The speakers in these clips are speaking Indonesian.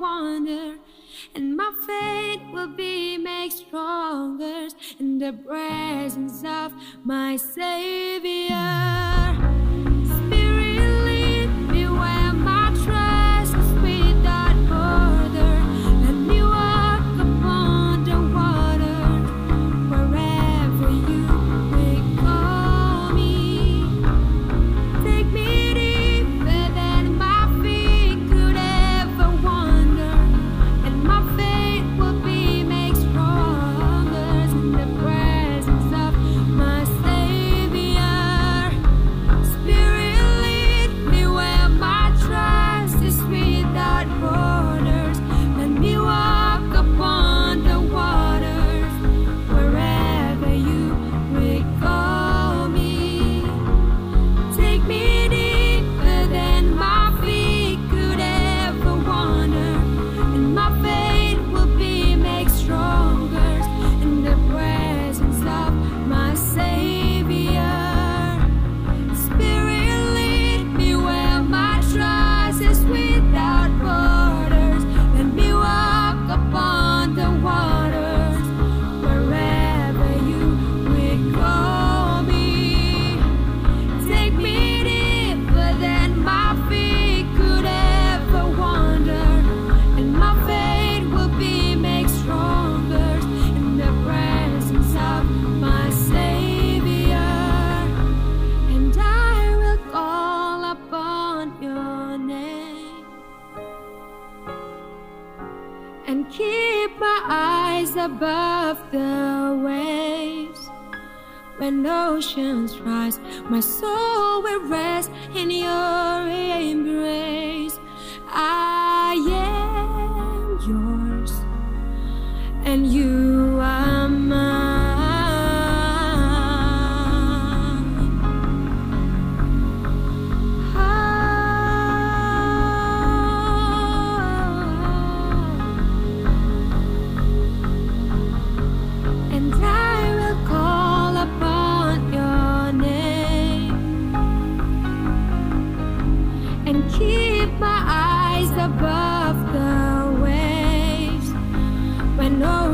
wonder, and my faith will be made stronger in the presence of my Savior. and oceans rise. My soul will rest in your embrace.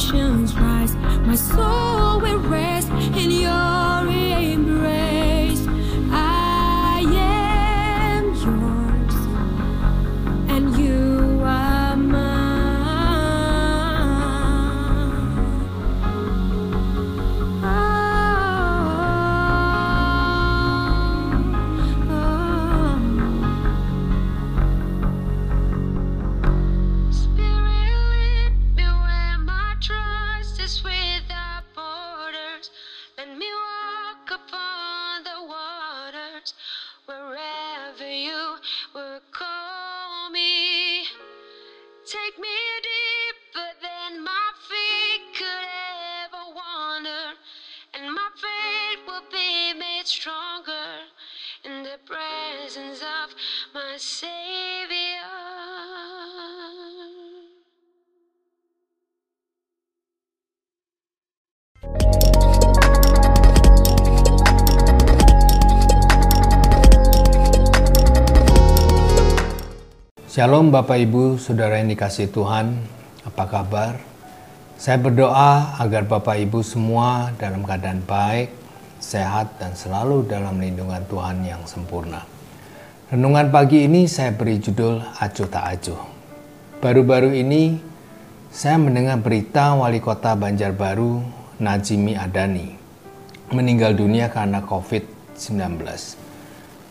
Emotions rise. My soul will rest in your Shalom Bapak Ibu, Saudara yang dikasih Tuhan, apa kabar? Saya berdoa agar Bapak Ibu semua dalam keadaan baik, sehat, dan selalu dalam lindungan Tuhan yang sempurna. Renungan pagi ini saya beri judul Acuh Tak Acuh. Baru-baru ini saya mendengar berita wali kota Banjarbaru, Najimi Adani, meninggal dunia karena COVID-19.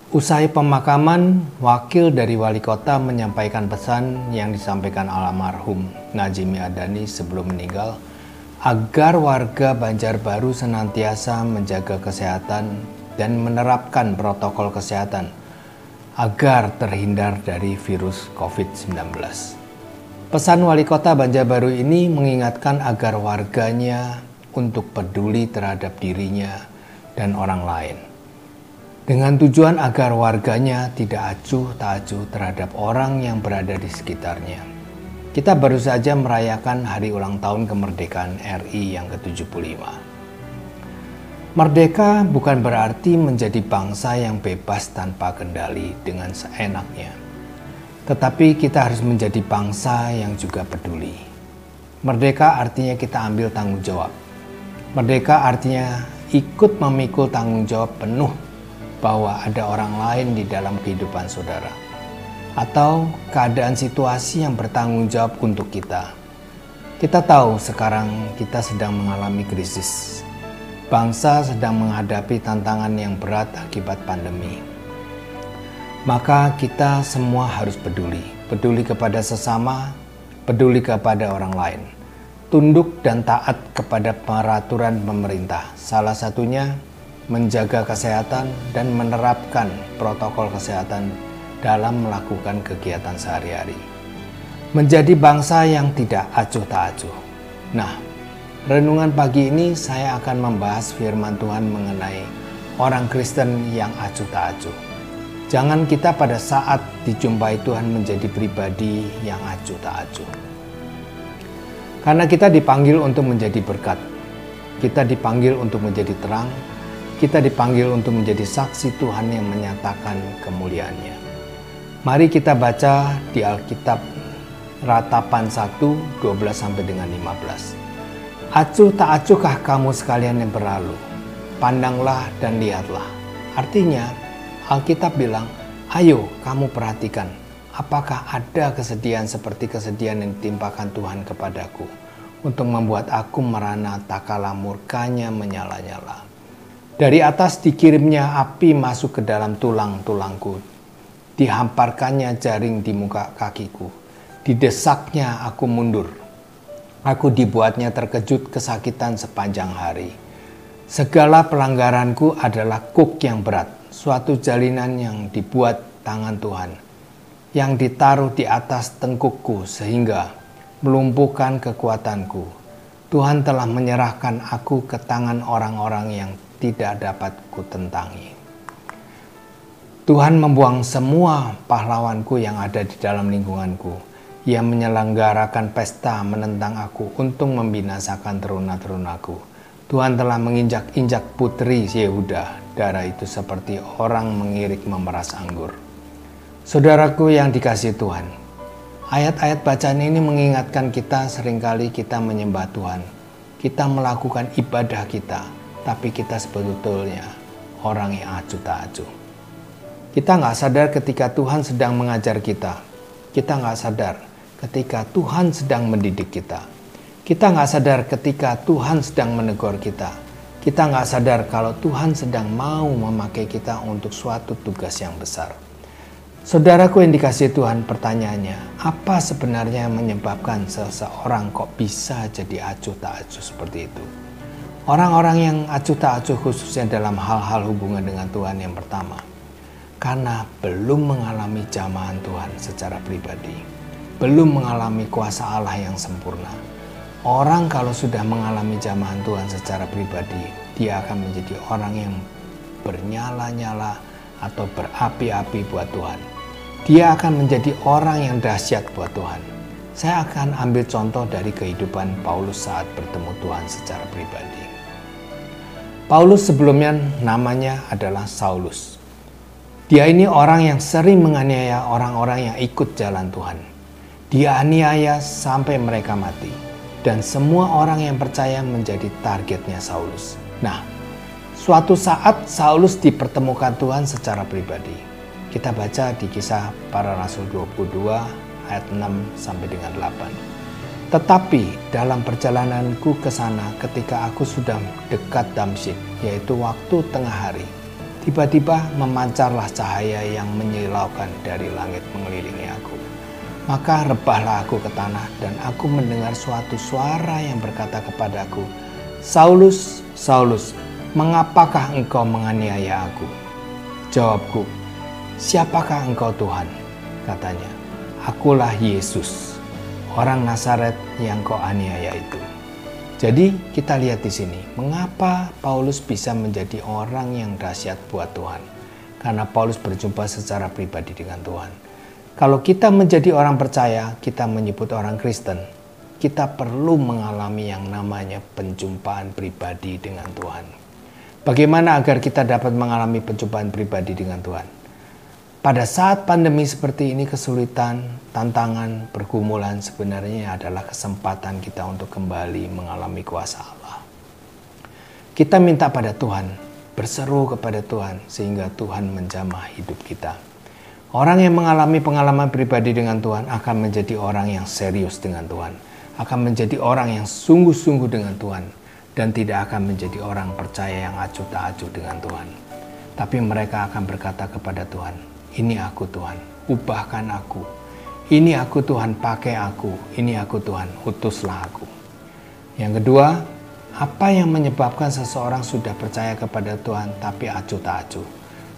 Usai pemakaman, wakil dari wali kota menyampaikan pesan yang disampaikan almarhum Najimi Adani sebelum meninggal agar warga Banjarbaru senantiasa menjaga kesehatan dan menerapkan protokol kesehatan agar terhindar dari virus COVID-19. Pesan wali kota Banjarbaru ini mengingatkan agar warganya untuk peduli terhadap dirinya dan orang lain dengan tujuan agar warganya tidak acuh tak acuh terhadap orang yang berada di sekitarnya. Kita baru saja merayakan hari ulang tahun kemerdekaan RI yang ke-75. Merdeka bukan berarti menjadi bangsa yang bebas tanpa kendali dengan seenaknya. Tetapi kita harus menjadi bangsa yang juga peduli. Merdeka artinya kita ambil tanggung jawab. Merdeka artinya ikut memikul tanggung jawab penuh bahwa ada orang lain di dalam kehidupan saudara, atau keadaan situasi yang bertanggung jawab untuk kita. Kita tahu sekarang kita sedang mengalami krisis. Bangsa sedang menghadapi tantangan yang berat akibat pandemi. Maka kita semua harus peduli, peduli kepada sesama, peduli kepada orang lain, tunduk dan taat kepada peraturan pemerintah. Salah satunya menjaga kesehatan dan menerapkan protokol kesehatan dalam melakukan kegiatan sehari-hari. Menjadi bangsa yang tidak acuh tak acuh. Nah, renungan pagi ini saya akan membahas firman Tuhan mengenai orang Kristen yang acuh tak acuh. Jangan kita pada saat dijumpai Tuhan menjadi pribadi yang acuh tak acuh. Karena kita dipanggil untuk menjadi berkat. Kita dipanggil untuk menjadi terang, kita dipanggil untuk menjadi saksi Tuhan yang menyatakan kemuliaannya. Mari kita baca di Alkitab Ratapan 1, 12 sampai dengan 15. Acuh tak acuhkah kamu sekalian yang berlalu? Pandanglah dan lihatlah. Artinya, Alkitab bilang, ayo kamu perhatikan, apakah ada kesedihan seperti kesedihan yang ditimpakan Tuhan kepadaku untuk membuat aku merana tak kalah murkanya menyala-nyala. Dari atas dikirimnya api masuk ke dalam tulang-tulangku. Dihamparkannya jaring di muka kakiku. Didesaknya aku mundur. Aku dibuatnya terkejut kesakitan sepanjang hari. Segala pelanggaranku adalah kuk yang berat, suatu jalinan yang dibuat tangan Tuhan, yang ditaruh di atas tengkukku sehingga melumpuhkan kekuatanku. Tuhan telah menyerahkan aku ke tangan orang-orang yang tidak dapat kutentangi. Tuhan membuang semua pahlawanku yang ada di dalam lingkunganku. Ia menyelenggarakan pesta menentang aku untuk membinasakan teruna-terunaku. Tuhan telah menginjak-injak putri Yehuda. Darah itu seperti orang mengirik memeras anggur. Saudaraku yang dikasih Tuhan, Ayat-ayat bacaan ini mengingatkan kita sering kali kita menyembah Tuhan. Kita melakukan ibadah kita, tapi kita sebetulnya orang yang acuh tak acuh. Kita nggak sadar ketika Tuhan sedang mengajar kita. Kita nggak sadar ketika Tuhan sedang mendidik kita. Kita nggak sadar ketika Tuhan sedang menegur kita. Kita nggak sadar kalau Tuhan sedang mau memakai kita untuk suatu tugas yang besar. Saudaraku yang dikasih Tuhan pertanyaannya, apa sebenarnya yang menyebabkan seseorang kok bisa jadi acuh tak acuh seperti itu? Orang-orang yang acuh tak acuh khususnya dalam hal-hal hubungan dengan Tuhan yang pertama, karena belum mengalami jamahan Tuhan secara pribadi, belum mengalami kuasa Allah yang sempurna. Orang kalau sudah mengalami jamahan Tuhan secara pribadi, dia akan menjadi orang yang bernyala-nyala atau berapi-api buat Tuhan dia akan menjadi orang yang dahsyat buat Tuhan. Saya akan ambil contoh dari kehidupan Paulus saat bertemu Tuhan secara pribadi. Paulus sebelumnya namanya adalah Saulus. Dia ini orang yang sering menganiaya orang-orang yang ikut jalan Tuhan. Dia aniaya sampai mereka mati. Dan semua orang yang percaya menjadi targetnya Saulus. Nah, suatu saat Saulus dipertemukan Tuhan secara pribadi. Kita baca di kisah para rasul 22 ayat 6 sampai dengan 8. Tetapi dalam perjalananku ke sana ketika aku sudah dekat Damsyik, yaitu waktu tengah hari, tiba-tiba memancarlah cahaya yang menyilaukan dari langit mengelilingi aku. Maka rebahlah aku ke tanah dan aku mendengar suatu suara yang berkata kepadaku, Saulus, Saulus, mengapakah engkau menganiaya aku? Jawabku, Siapakah engkau Tuhan? Katanya, akulah Yesus, orang Nazaret yang kau aniaya itu. Jadi kita lihat di sini, mengapa Paulus bisa menjadi orang yang dahsyat buat Tuhan? Karena Paulus berjumpa secara pribadi dengan Tuhan. Kalau kita menjadi orang percaya, kita menyebut orang Kristen, kita perlu mengalami yang namanya penjumpaan pribadi dengan Tuhan. Bagaimana agar kita dapat mengalami penjumpaan pribadi dengan Tuhan? Pada saat pandemi seperti ini kesulitan, tantangan, pergumulan sebenarnya adalah kesempatan kita untuk kembali mengalami kuasa Allah. Kita minta pada Tuhan, berseru kepada Tuhan sehingga Tuhan menjamah hidup kita. Orang yang mengalami pengalaman pribadi dengan Tuhan akan menjadi orang yang serius dengan Tuhan, akan menjadi orang yang sungguh-sungguh dengan Tuhan, dan tidak akan menjadi orang percaya yang acuh tak acuh dengan Tuhan. Tapi mereka akan berkata kepada Tuhan, ini aku Tuhan, ubahkan aku. Ini aku Tuhan, pakai aku. Ini aku Tuhan, utuslah aku. Yang kedua, apa yang menyebabkan seseorang sudah percaya kepada Tuhan tapi acuh tak acuh?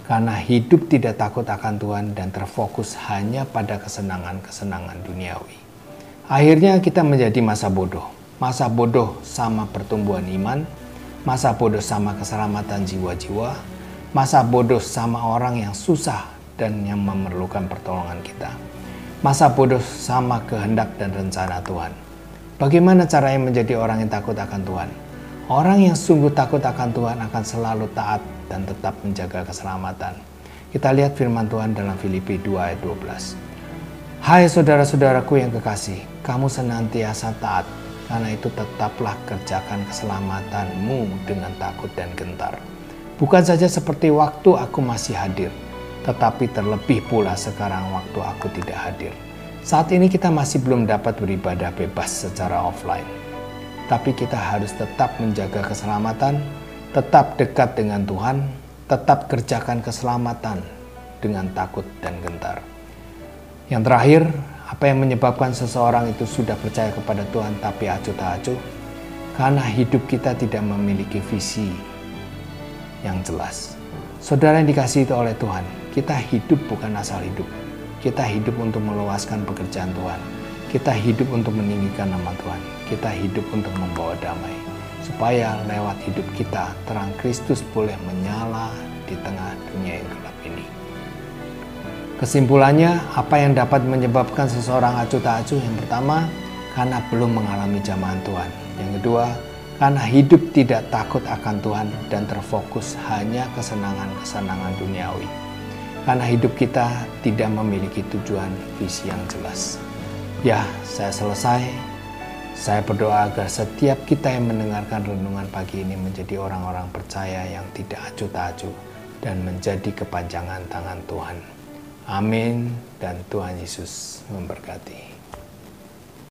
Karena hidup tidak takut akan Tuhan dan terfokus hanya pada kesenangan-kesenangan duniawi. Akhirnya kita menjadi masa bodoh. Masa bodoh sama pertumbuhan iman, masa bodoh sama keselamatan jiwa-jiwa, masa bodoh sama orang yang susah dan yang memerlukan pertolongan kita. Masa bodoh sama kehendak dan rencana Tuhan. Bagaimana caranya menjadi orang yang takut akan Tuhan? Orang yang sungguh takut akan Tuhan akan selalu taat dan tetap menjaga keselamatan. Kita lihat firman Tuhan dalam Filipi 2 ayat 12. Hai saudara-saudaraku yang kekasih, kamu senantiasa taat, karena itu tetaplah kerjakan keselamatanmu dengan takut dan gentar. Bukan saja seperti waktu aku masih hadir, tetapi terlebih pula sekarang waktu aku tidak hadir. Saat ini kita masih belum dapat beribadah bebas secara offline. Tapi kita harus tetap menjaga keselamatan, tetap dekat dengan Tuhan, tetap kerjakan keselamatan dengan takut dan gentar. Yang terakhir, apa yang menyebabkan seseorang itu sudah percaya kepada Tuhan tapi acuh tak acuh? Karena hidup kita tidak memiliki visi yang jelas. Saudara yang dikasihi oleh Tuhan, kita hidup bukan asal hidup. Kita hidup untuk meluaskan pekerjaan Tuhan. Kita hidup untuk meninggikan nama Tuhan. Kita hidup untuk membawa damai. Supaya lewat hidup kita, terang Kristus boleh menyala di tengah dunia yang gelap ini. Kesimpulannya, apa yang dapat menyebabkan seseorang acuh tak acuh? Yang pertama, karena belum mengalami jamahan Tuhan. Yang kedua, karena hidup tidak takut akan Tuhan dan terfokus hanya kesenangan-kesenangan duniawi karena hidup kita tidak memiliki tujuan visi yang jelas. Ya, saya selesai. Saya berdoa agar setiap kita yang mendengarkan renungan pagi ini menjadi orang-orang percaya yang tidak acuh tak acuh dan menjadi kepanjangan tangan Tuhan. Amin dan Tuhan Yesus memberkati.